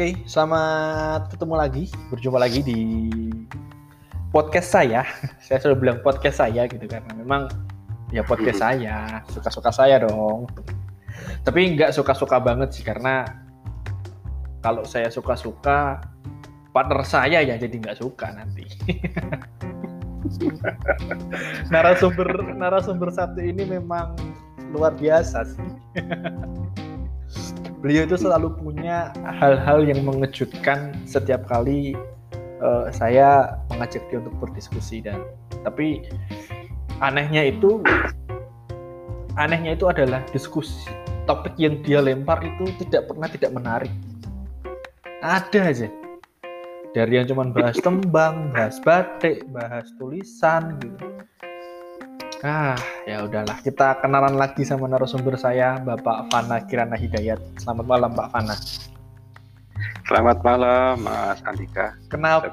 Oke, selamat ketemu lagi, berjumpa lagi di podcast saya. Saya sudah bilang podcast saya gitu karena memang ya podcast saya, suka-suka saya dong. Tapi nggak suka-suka banget sih karena kalau saya suka-suka partner saya ya jadi nggak suka nanti. narasumber narasumber satu ini memang luar biasa sih. Beliau itu selalu punya hal-hal yang mengejutkan setiap kali uh, saya mengajak dia untuk berdiskusi dan tapi anehnya itu anehnya itu adalah diskusi topik yang dia lempar itu tidak pernah tidak menarik. Ada aja dari yang cuma bahas tembang, bahas batik, bahas tulisan gitu. Ah, ya udahlah. Kita kenalan lagi sama narasumber saya, Bapak Fana Kirana Hidayat. Selamat malam, Pak Fana. Selamat malam, Mas Andika. Kenapa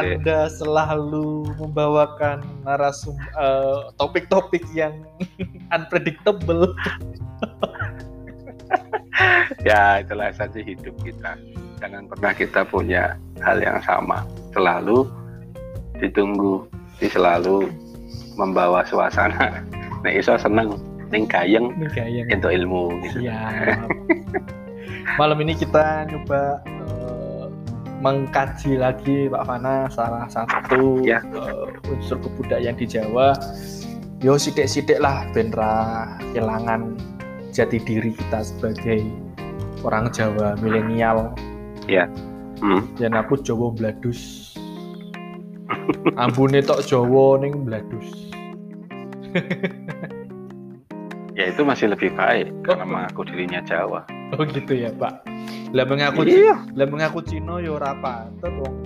Anda selalu membawakan narasum uh, topik-topik yang unpredictable? ya, itulah saja hidup kita. Jangan pernah kita punya hal yang sama. Selalu ditunggu, selalu membawa suasana nah iso seneng ning gayeng untuk ilmu gitu. Ya. Malam ini kita nyoba uh, mengkaji lagi Pak Fana salah satu ya. uh, unsur kebudayaan di Jawa. Yo sidik-sidik lah benra kehilangan jati diri kita sebagai orang Jawa milenial. Ya. Hmm. Dan aku Jawa Bladus. Ambune tok Jawa ning Bladus. ya itu masih lebih baik oh. karena mengaku dirinya Jawa. Oh gitu ya Pak. Lah mengaku iya. lah mengaku Cina yo ora pantes wong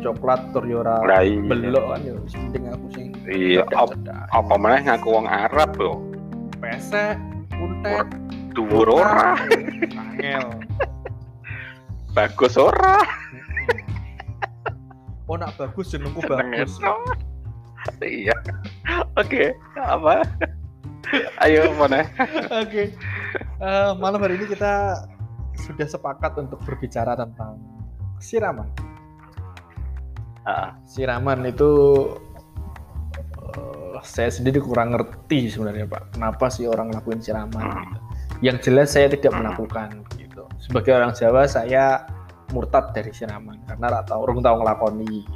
coklat tur yo ora iya. belok kan yo penting aku sing Iya, apa, apa meneh ngaku wong Arab yo. Pesek, kuntet, dhuwur ora. Angel. Bagus ora. Oh nak bagus jenengku bagus. iya. Oke, apa? Ayo mana? Oke. Uh, malam hari ini kita sudah sepakat untuk berbicara tentang siraman. Uh. Siraman itu uh, saya sendiri kurang ngerti sebenarnya Pak. Kenapa sih orang lakuin siraman? Gitu. Yang jelas saya tidak melakukan gitu. Sebagai orang Jawa saya murtad dari siraman karena tahu orang tahu ngelakoni.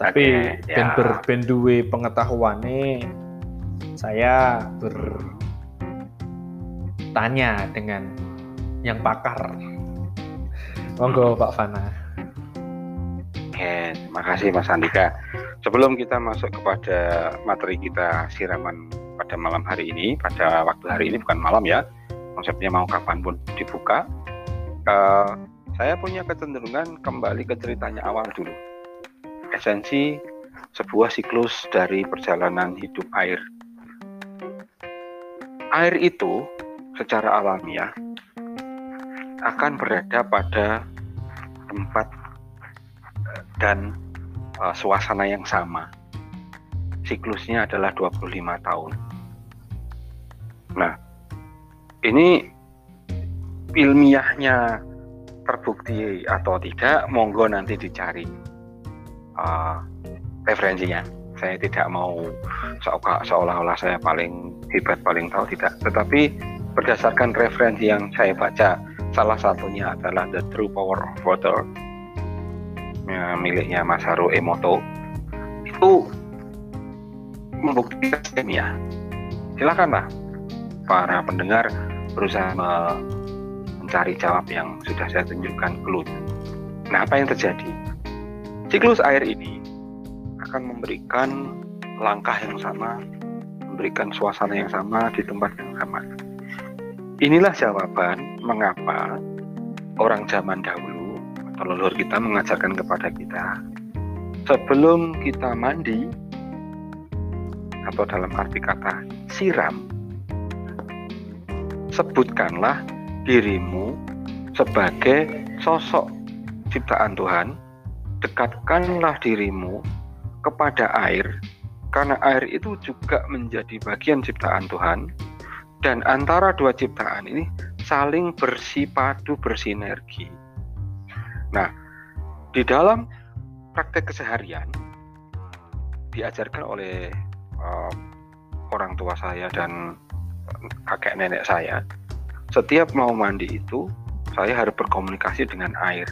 Tapi okay, ben ya. ber ben duwe pengetahuane saya bertanya dengan yang pakar monggo Pak Fana Oke, terima kasih Mas Andika. Sebelum kita masuk kepada materi kita siraman pada malam hari ini, pada waktu hari ini bukan malam ya, konsepnya mau kapan pun dibuka. Uh, saya punya kecenderungan kembali ke ceritanya awal dulu esensi sebuah siklus dari perjalanan hidup air. Air itu secara alamiah akan berada pada tempat dan uh, suasana yang sama. Siklusnya adalah 25 tahun. Nah, ini ilmiahnya terbukti atau tidak, monggo nanti dicari uh, referensinya. Saya tidak mau seolah-olah saya paling hebat, paling tahu tidak. Tetapi berdasarkan referensi yang saya baca, salah satunya adalah The True Power of Water ya, miliknya Masaru Emoto. Itu membuktikan ya. Silakanlah para pendengar berusaha mencari jawab yang sudah saya tunjukkan clue. Nah, apa yang terjadi? Siklus air ini akan memberikan langkah yang sama, memberikan suasana yang sama di tempat yang sama. Inilah jawaban mengapa orang zaman dahulu atau leluhur kita mengajarkan kepada kita sebelum kita mandi atau dalam arti kata siram sebutkanlah dirimu sebagai sosok ciptaan Tuhan dekatkanlah dirimu kepada air, karena air itu juga menjadi bagian ciptaan Tuhan, dan antara dua ciptaan ini saling bersipadu bersinergi. Nah, di dalam praktek keseharian diajarkan oleh uh, orang tua saya dan kakek nenek saya, setiap mau mandi itu saya harus berkomunikasi dengan air.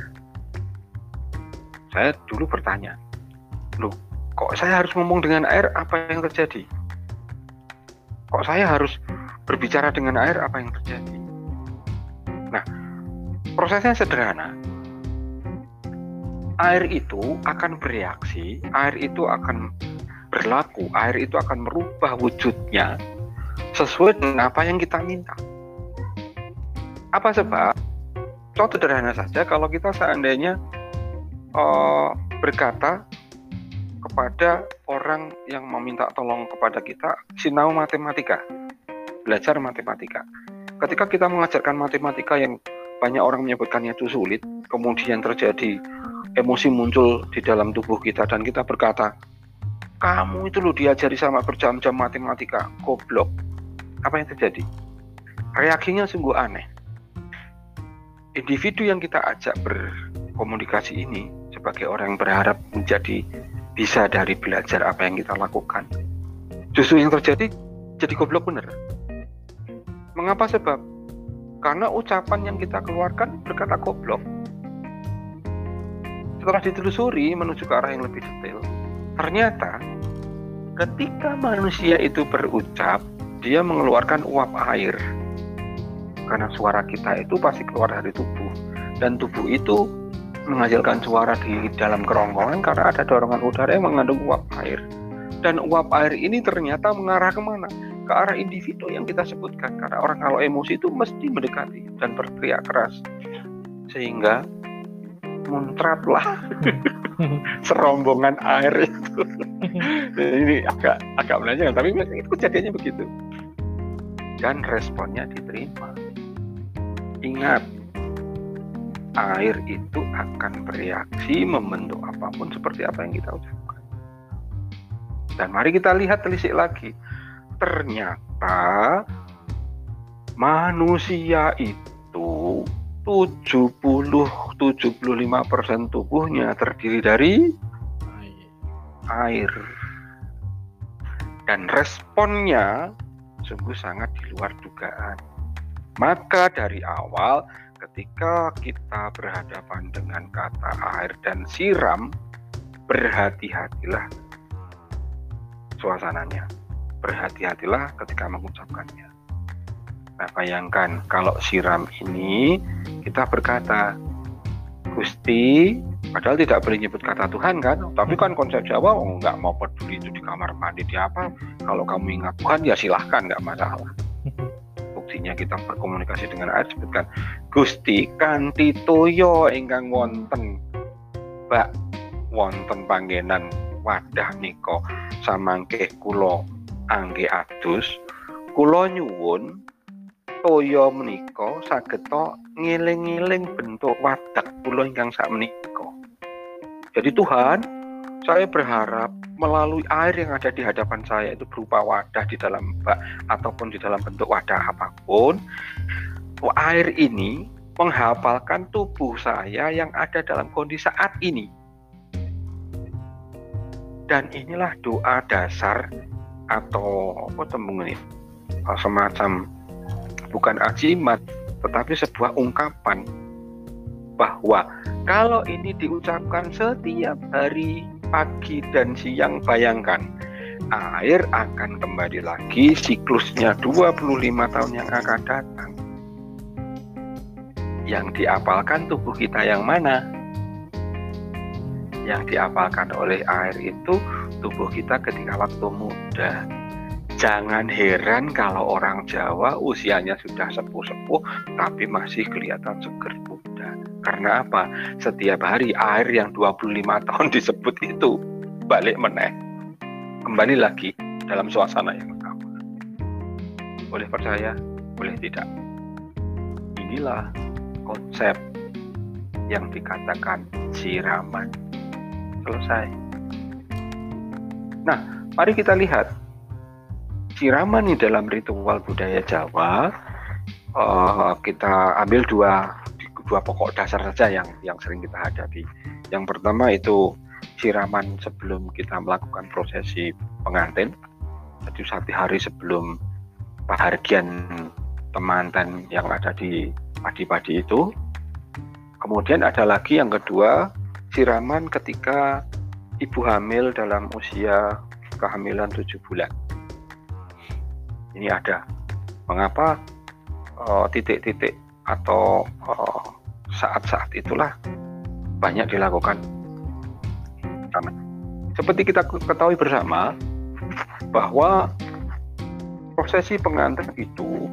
Saya dulu bertanya, loh kok saya harus ngomong dengan air apa yang terjadi? Kok saya harus berbicara dengan air apa yang terjadi? Nah, prosesnya sederhana. Air itu akan bereaksi, air itu akan berlaku, air itu akan merubah wujudnya sesuai dengan apa yang kita minta. Apa sebab? Contoh sederhana saja, kalau kita seandainya uh, berkata kepada orang yang meminta tolong kepada kita, sinau matematika, belajar matematika. Ketika kita mengajarkan matematika yang banyak orang menyebutkannya itu sulit, kemudian terjadi emosi muncul di dalam tubuh kita dan kita berkata, kamu itu loh diajari sama berjam-jam matematika, goblok. Apa yang terjadi? Reaksinya sungguh aneh. Individu yang kita ajak berkomunikasi ini sebagai orang yang berharap menjadi bisa dari belajar apa yang kita lakukan. Justru yang terjadi jadi goblok bener. Mengapa sebab? Karena ucapan yang kita keluarkan berkata goblok. Setelah ditelusuri menuju ke arah yang lebih detail, Ternyata ketika manusia itu berucap, dia mengeluarkan uap air. Karena suara kita itu pasti keluar dari tubuh dan tubuh itu menghasilkan suara di dalam kerongkongan karena ada dorongan udara yang mengandung uap air. Dan uap air ini ternyata mengarah ke mana? Ke arah individu yang kita sebutkan. Karena orang kalau emosi itu mesti mendekati dan berteriak keras. Sehingga muntratlah serombongan air itu ini agak agak menanyakan tapi itu kejadiannya begitu dan responnya diterima ingat air itu akan bereaksi membentuk apa pun seperti apa yang kita ucapkan dan mari kita lihat telisik lagi ternyata manusia itu 70 75% tubuhnya terdiri dari air. Dan responnya sungguh sangat di luar dugaan. Maka dari awal ketika kita berhadapan dengan kata air dan siram, berhati-hatilah suasananya. Berhati-hatilah ketika mengucapkannya. Nah, bayangkan kalau siram ini kita berkata, Gusti, padahal tidak boleh nyebut kata Tuhan kan, tapi kan konsep Jawa oh, nggak mau peduli itu di kamar mandi di apa. Kalau kamu ingat Tuhan ya silahkan nggak masalah. Buktinya kita berkomunikasi dengan ayat sebutkan Gusti kanti toyo ingkang wonten Mbak wonten panggenan wadah niko samangke kulo angge adus kulo nyuwun toya menika sageta ngiling-ngiling bentuk wadak kula ingkang sak menika. Jadi Tuhan, saya berharap melalui air yang ada di hadapan saya itu berupa wadah di dalam bak ataupun di dalam bentuk wadah apa pun, air ini menghafalkan tubuh saya yang ada dalam kondisi saat ini. Dan inilah doa dasar atau apa tembung ini semacam bukan ajimat, tetapi sebuah ungkapan bahwa kalau ini diucapkan setiap hari pagi dan siang bayangkan. Air akan kembali lagi siklusnya 25 tahun yang akan datang. Yang diapalkan tubuh kita yang mana? Yang diapalkan oleh air itu tubuh kita ketika waktu muda. Jangan heran kalau orang Jawa usianya sudah sepuh-sepuh tapi masih kelihatan seger. Karena apa? Setiap hari air yang 25 tahun disebut itu balik meneh. Kembali lagi dalam suasana yang sama. Boleh percaya, boleh tidak. Inilah konsep yang dikatakan siraman. Selesai. Nah, mari kita lihat siraman di dalam ritual budaya Jawa uh, kita ambil dua dua pokok dasar saja yang yang sering kita hadapi. Yang pertama itu siraman sebelum kita melakukan prosesi pengantin. Jadi satu hari sebelum bahagian temanten yang ada di padi-padi itu. Kemudian ada lagi yang kedua, siraman ketika ibu hamil dalam usia kehamilan tujuh bulan. Ini ada. Mengapa eh, titik-titik uh, atau eh, saat-saat itulah banyak dilakukan? Karena seperti kita ketahui bersama bahwa prosesi pengantin itu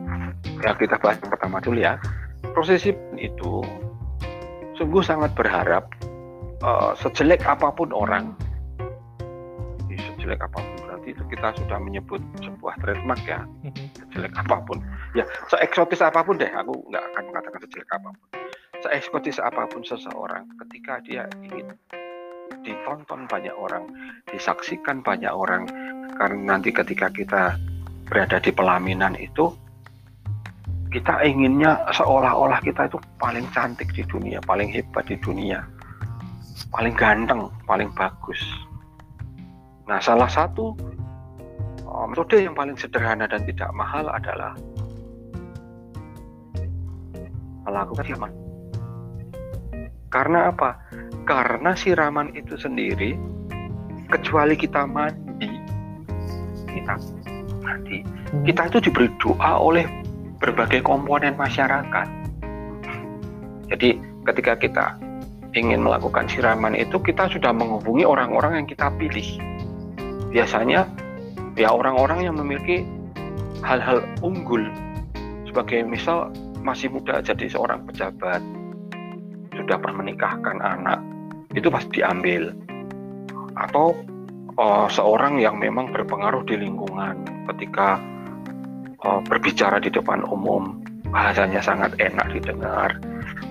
ya kita bahas yang pertama dulu ya prosesi itu sungguh sangat berharap uh, sejelek apa pun orang. Sejelek apa pun berarti itu kita sudah menyebut sebuah trademark ya. Mhm. sejelek apa pun. Ya seeksotis apa pun deh aku nggak akan mengatakan sejelek apa pun seeksotis apa pun seseorang ketika dia ingin ditonton banyak orang disaksikan banyak orang karena nanti ketika kita berada di pelaminan itu kita inginnya seolah-olah kita itu paling cantik di dunia, paling hebat di dunia, paling ganteng, paling bagus. Nah, salah satu uh, metode yang paling sederhana dan tidak mahal adalah melakukan. Karena apa? Karena siraman itu sendiri, kecuali kita mandi, kita mandi, hmm. kita itu diberi doa oleh berbagai komponen masyarakat. Jadi ketika kita ingin melakukan siraman itu kita sudah menghubungi orang-orang yang kita pilih. Biasanya ya orang-orang yang memiliki hal-hal unggul sebagai misal masih muda jadi seorang pejabat sudah menikahkan anak itu pasti diambil. Atau uh, seorang yang memang berpengaruh di lingkungan ketika uh, berbicara di depan umum bahasanya sangat enak didengar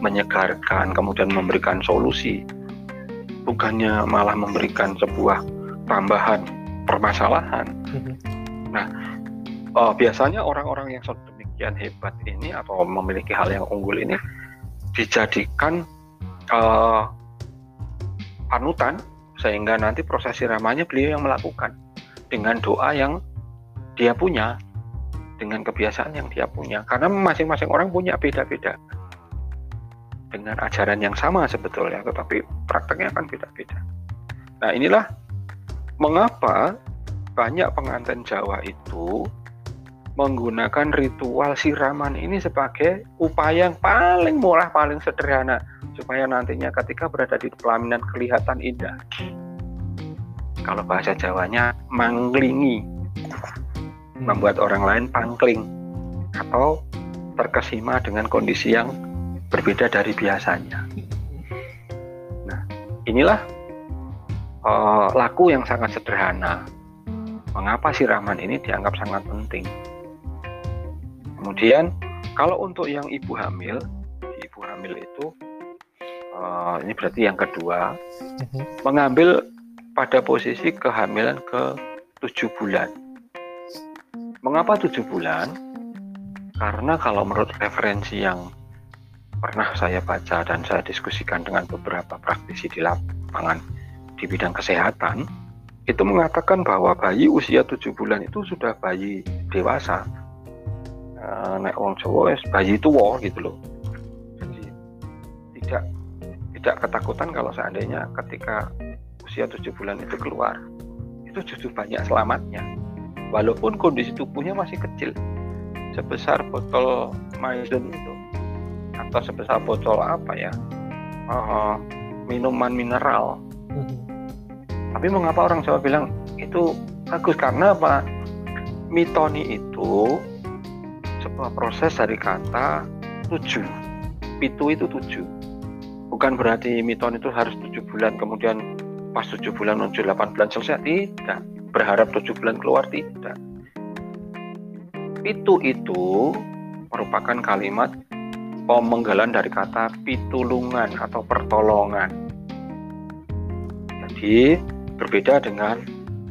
menyegarkan kemudian memberikan solusi. Bukannya malah memberikan sebuah tambahan permasalahan. Mm-hmm. nah uh, biasanya orang-orang yang sedemikian hebat ini atau memiliki hal yang unggul ini dijadikan uh, panutan sehingga nanti proses siramanya beliau yang melakukan. Dengan doa yang dia punya dengan kebiasaan yang dia punya. Karena masing-masing orang punya beda-beda. Dengan ajaran yang sama sebetulnya tetapi prakteknya kan beda-beda. Nah inilah mengapa banyak pengantin Jawa itu menggunakan ritual siraman ini sebagai upaya yang paling murah, paling sederhana supaya nantinya ketika berada di pelaminan kelihatan indah. Kalau bahasa Jawanya manglingi membuat orang lain pangkling atau terkesima dengan kondisi yang berbeda dari biasanya. Nah, inilah uh, laku yang sangat sederhana. Mengapa siraman ini dianggap sangat penting? Kemudian, kalau untuk yang ibu hamil, ibu hamil itu uh, ini berarti yang kedua, mhm. mengambil pada posisi kehamilan ke tujuh bulan Mengapa tujuh bulan? Karena kalau menurut referensi yang pernah saya baca dan saya diskusikan dengan beberapa praktisi di lapangan di bidang kesehatan, itu mengatakan bahwa bayi usia tujuh bulan itu sudah bayi dewasa. Uh, nek wong Jawa bayi tua gitu loh. Jadi tidak tidak ketakutan kalau seandainya ketika usia tujuh bulan itu keluar itu justru banyak selamatnya walaupun kondisi tubuhnya masih kecil sebesar botol maizun itu atau sebesar botol apa ya uh, minuman mineral hmm. tapi mengapa orang Jawa bilang itu bagus karena apa mitoni itu proses dari kata tujuh pitu itu tujuh bukan berarti miton itu harus tujuh bulan kemudian pas tujuh bulan menuju delapan bulan selesai tidak berharap tujuh bulan keluar tidak. Itu itu merupakan kalimat pemenggalan dari kata pitulungan atau pertolongan. Jadi berbeda dengan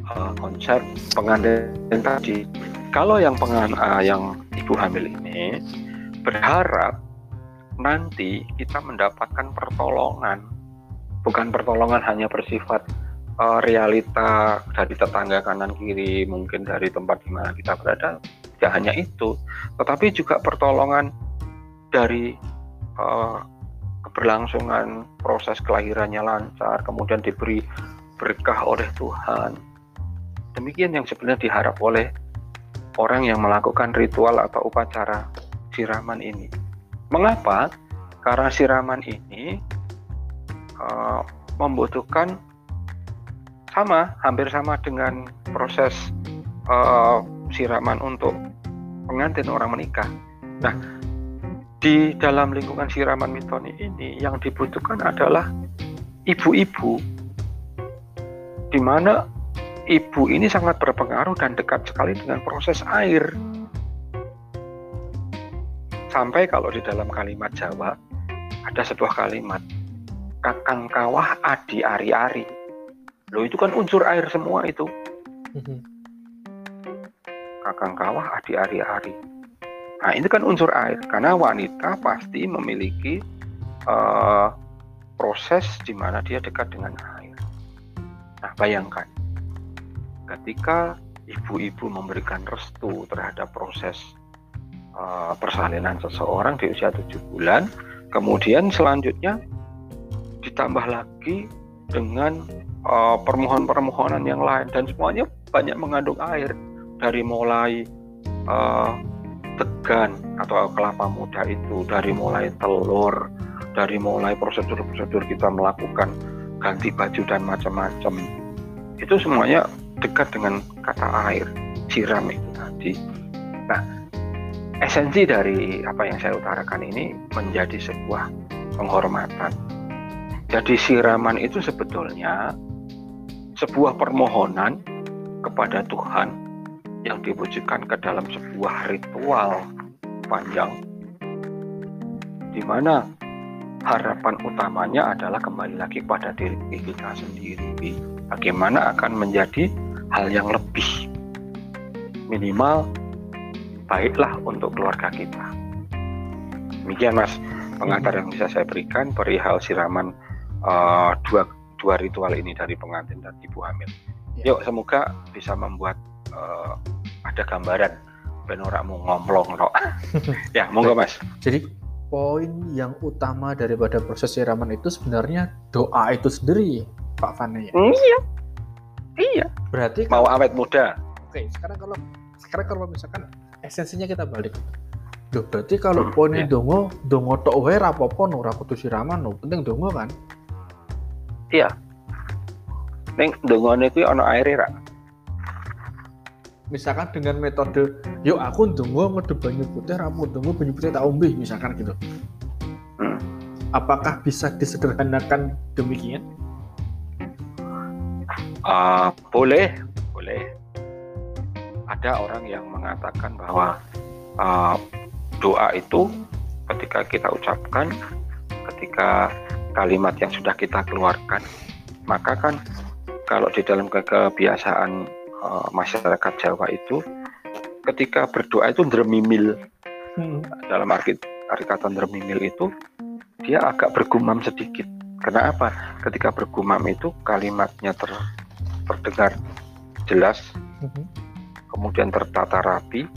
uh, konsep pengantin tadi. Kalau yang pengan uh, yang ibu hamil ini berharap nanti kita mendapatkan pertolongan. Bukan pertolongan hanya bersifat uh, realita dari tetangga kanan kiri mungkin dari tempat di mana kita berada tidak hanya itu tetapi juga pertolongan dari uh, keberlangsungan proses kelahirannya lancar kemudian diberi berkah oleh Tuhan. Demikian yang sebenarnya diharap oleh orang yang melakukan ritual atau upacara siraman ini mengapa karena siraman ini uh, membutuhkan sama, hampir sama dengan proses uh, siraman untuk pengantin orang menikah. Nah, di dalam lingkungan siraman mitoni ini yang dibutuhkan adalah ibu-ibu, di mana ibu ini sangat berpengaruh dan dekat sekali dengan proses air. Sampai kalau di dalam kalimat Jawa ada sebuah kalimat kakang kawah adi ari-ari Loh itu kan unsur air semua itu. Mhm. Kakang kawah, adi ari-ari. Nah ini kan unsur air karena wanita pasti memiliki uh, proses di mana dia dekat dengan air. Nah bayangkan ketika ibu-ibu memberikan restu terhadap proses uh, persalinan seseorang di usia tujuh bulan, kemudian selanjutnya ditambah lagi dengan uh, permohonan-permohonan yang lain. Dan semuanya banyak mengandung air dari mulai uh, tegan atau kelapa muda itu dari mulai telur dari mulai prosedur-prosedur kita melakukan ganti baju dan macam-macam itu semuanya dekat dengan kata air siram itu tadi. Nah esensi dari apa yang saya utarakan ini menjadi sebuah penghormatan. Jadi siraman itu sebetulnya sebuah permohonan kepada Tuhan yang diwujudkan ke dalam sebuah ritual panjang di mana harapan utamanya adalah kembali lagi pada diri kita sendiri bagaimana akan menjadi hal yang lebih minimal baiklah untuk keluarga kita demikian mas pengantar yang bisa saya berikan perihal siraman uh, dua dua ritual ini dari pengantin dan ibu hamil. Ya. Yuk semoga bisa membuat uh, ada gambaran mau ngomlong no. ya monggo mas. Jadi poin yang utama daripada proses siraman itu sebenarnya doa itu sendiri Pak Fane ya. Mm, iya. Iya. Berarti mau kalau, awet muda. Oke, sekarang kalau sekarang kalau misalkan esensinya kita balik. Duh, berarti kalau hmm, poinnya yeah. dongo, dongo tok wae rapopo no, ora kudu siraman no, penting dongo kan iya neng dongone kuwi ana aire ra misalkan dengan metode yuk aku ndonga ngedep banyu putih ramu ndonga banyu putih tak ombe misalkan gitu hmm. apakah bisa disederhanakan demikian uh, boleh boleh. Ada orang yang mengatakan bahwa uh, doa itu ketika kita ucapkan ketika kalimat yang sudah kita keluarkan maka kan kalau di dalam ke kebiasaan uh, masyarakat Jawa itu ketika berdoa itu dermimil hmm. dalam arti arti kata dermimil itu dia agak bergumam sedikit. Karena apa? Ketika bergumam itu kalimatnya ter, terdengar jelas hmm. kemudian tertata rapi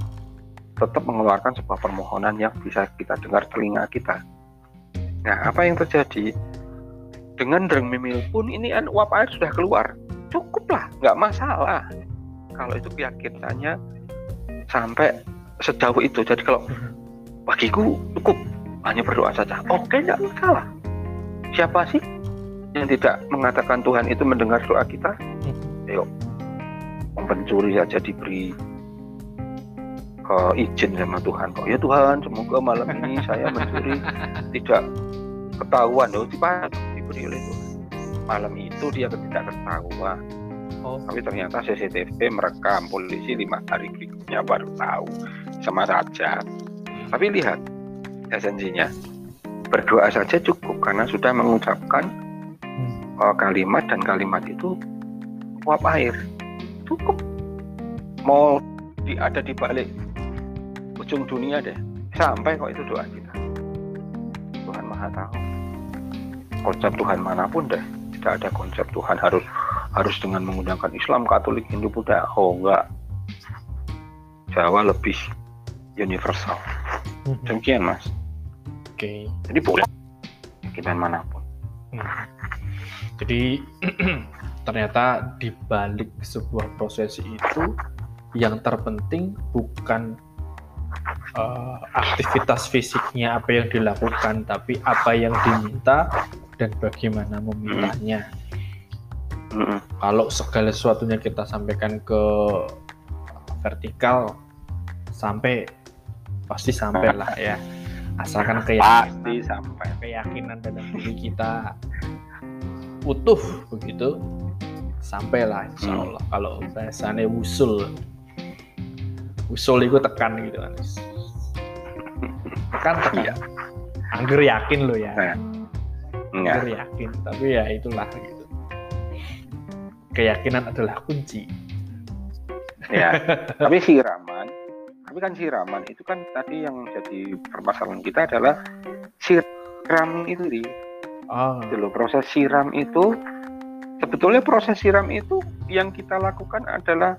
tetap mengeluarkan sebuah permohonan yang bisa kita dengar telinga kita Nah, apa yang terjadi? Dengan dereng mimil pun ini kan uap air sudah keluar. Cukuplah, nggak masalah. Kalau itu keyakinannya sampai sejauh itu. Jadi kalau bagiku cukup hanya berdoa saja. Oke, nggak masalah. Siapa sih yang tidak mengatakan Tuhan itu mendengar doa kita? Ayo, pencuri saja diberi uh, izin sama Tuhan kok ya Tuhan semoga malam ini saya mencuri tidak ketahuan loh diberi oleh Tuhan malam itu dia tidak ketahuan oh. tapi ternyata CCTV merekam polisi lima hari berikutnya baru tahu sama saja tapi lihat esensinya berdoa saja cukup karena sudah mengucapkan hmm. Uh, kalimat dan kalimat itu uap air. Cukup. Mau di, ada di balik ujung dunia deh. Sampai kok itu doa kita. Maha tahu. Konsep Tuhan mana pun deh. Tidak ada konsep Tuhan harus harus dengan menggunakan Islam Katolik Hindu Buddha. Oh enggak. Jawa lebih universal. Demikian mas. Oke. jadi boleh. Kita mana pun. Hmm. Jadi ternyata di balik sebuah prosesi itu yang terpenting bukan eh, aktivitas fisiknya apa yang dilakukan, tapi apa yang diminta dan bagaimana memintanya. Kalau segala sesuatunya kita sampaikan ke vertikal, sampai pasti sampai lah ya. Asalkan keyakinan pasti sampai keyakinan dalam diri kita utuh begitu sampailah insya Hmm. Allah kalau bahasanya wusul. Wusul itu tekan gitu kan. Tekan tekan. Iya. angger yakin lo ya. Nah. enggak. Angger yakin. Tapi ya itulah gitu. Keyakinan adalah kunci. Ya tapi siraman tapi kan siraman itu kan tadi yang jadi permasalahan kita adalah siram itu di oh gitu loh. proses siram itu sebetulnya proses siram itu yang kita lakukan adalah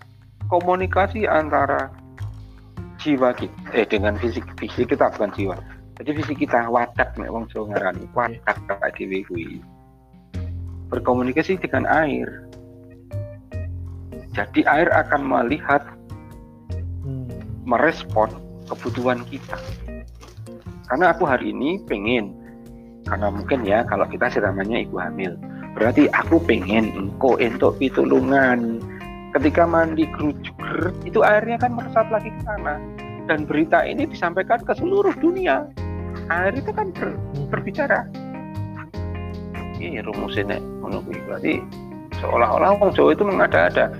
komunikasi antara jiwa kita eh dengan fisik fisik kita bukan jiwa jadi fisik kita wadak nek wong Jawa ngarani kayak dhewe kuwi berkomunikasi dengan air jadi air akan melihat hmm. merespon kebutuhan kita. Karena aku hari ini pengen, karena mungkin ya kalau kita siramannya ibu hamil, berarti aku pengen engkau entuk pitulungan. Ketika mandi kerujuk itu airnya kan meresap lagi ke sana. Dan berita ini disampaikan ke seluruh dunia. Air itu kan ber- berbicara. Ini rumusnya kuwi. berarti seolah-olah orang Jawa itu mengada-ada.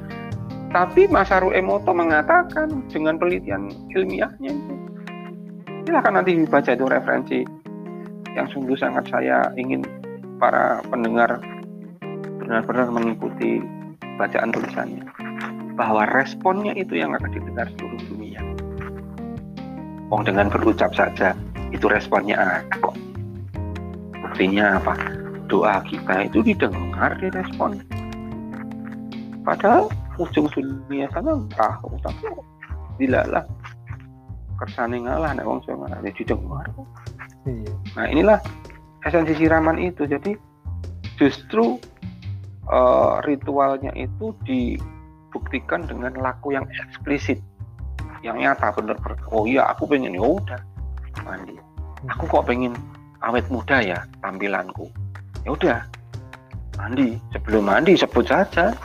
Tapi Masaru Emoto mengatakan dengan penelitian ilmiahnya itu. Silahkan nanti dibaca itu referensi yang sungguh sangat saya ingin para pendengar benar-benar mengikuti bacaan tulisannya. Bahwa responnya itu yang akan didengar seluruh dunia. Wong dengan berucap saja itu responnya ada kok. Buktinya apa? Doa kita itu didengar, direspon. Padahal ujung dunia sana tahu tapi dilalah kersane ngalah nek wong Jawa ngalah didengar iya. nah inilah esensi siraman itu. Jadi justru eh, ritualnya itu dibuktikan dengan laku yang eksplisit. Yang nyata bener. Oh iya aku pengen ya udah mandi. Aku kok pengen awet muda ya tampilanku. Ya udah mandi. Sebelum mandi sebut saja.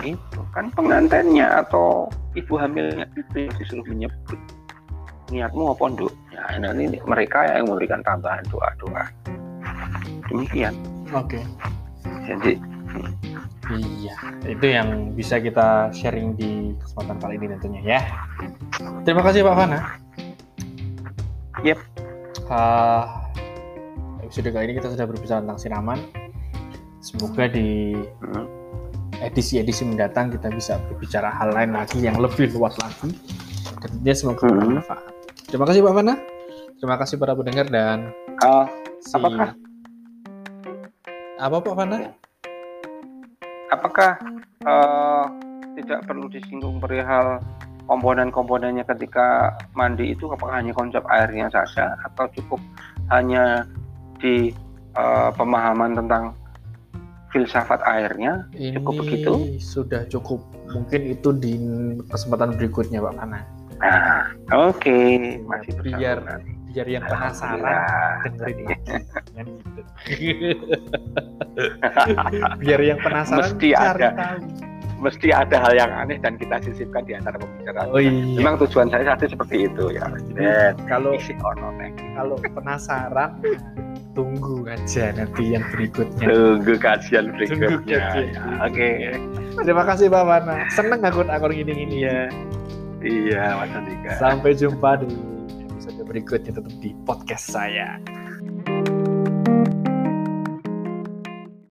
Itu kan pengantinnya atau ibu hamilnya itu yang disuruh menyebut. Niatmu apa nduk ya nanti mereka yang memberikan tambahan doa-doa demikian oke jadi Iya, itu yang bisa kita sharing di kesempatan kali ini tentunya ya. Terima kasih Pak Fana. Yep. Uh, episode kali ini kita sudah berbicara tentang siraman. Semoga di hmm, edisi-edisi mendatang kita bisa berbicara hal lain lagi yang lebih luas lagi. Dan tentunya semoga Hmm. bermanfaat. Terima kasih Pak Fana. Terima kasih para pendengar dan ah, si... Apakah? Apa Pak Fana? apakah eh, tidak perlu disinggung perihal komponen-komponennya ketika mandi itu apakah hanya konsep airnya saja atau cukup hanya di eh, pemahaman tentang filsafat airnya Ini Cukup begitu? sudah cukup. Mungkin itu di kesempatan berikutnya Pak Fana. Nah, oke, masih Biar- bersambung nanti. Biar yang penasaran dengerin lagi. Kan gitu. Biar yang penasaran Mesti cari ada. tahu. Mesti ada hal yang aneh dan kita sisipkan di antara pembicaraan. Oh iya. Memang tujuan saya satu seperti itu ya. Dan Kalau kalau penasaran tunggu aja nanti yang berikutnya. Tunggu kajian Tunggu berikutnya. kajian Ya, berikutnya. Oke. Terima kasih Pak Wana. Seneng aku akun gini-gini ya. Iya, Mas Andika. Sampai jumpa di berikutnya tetap di podcast saya.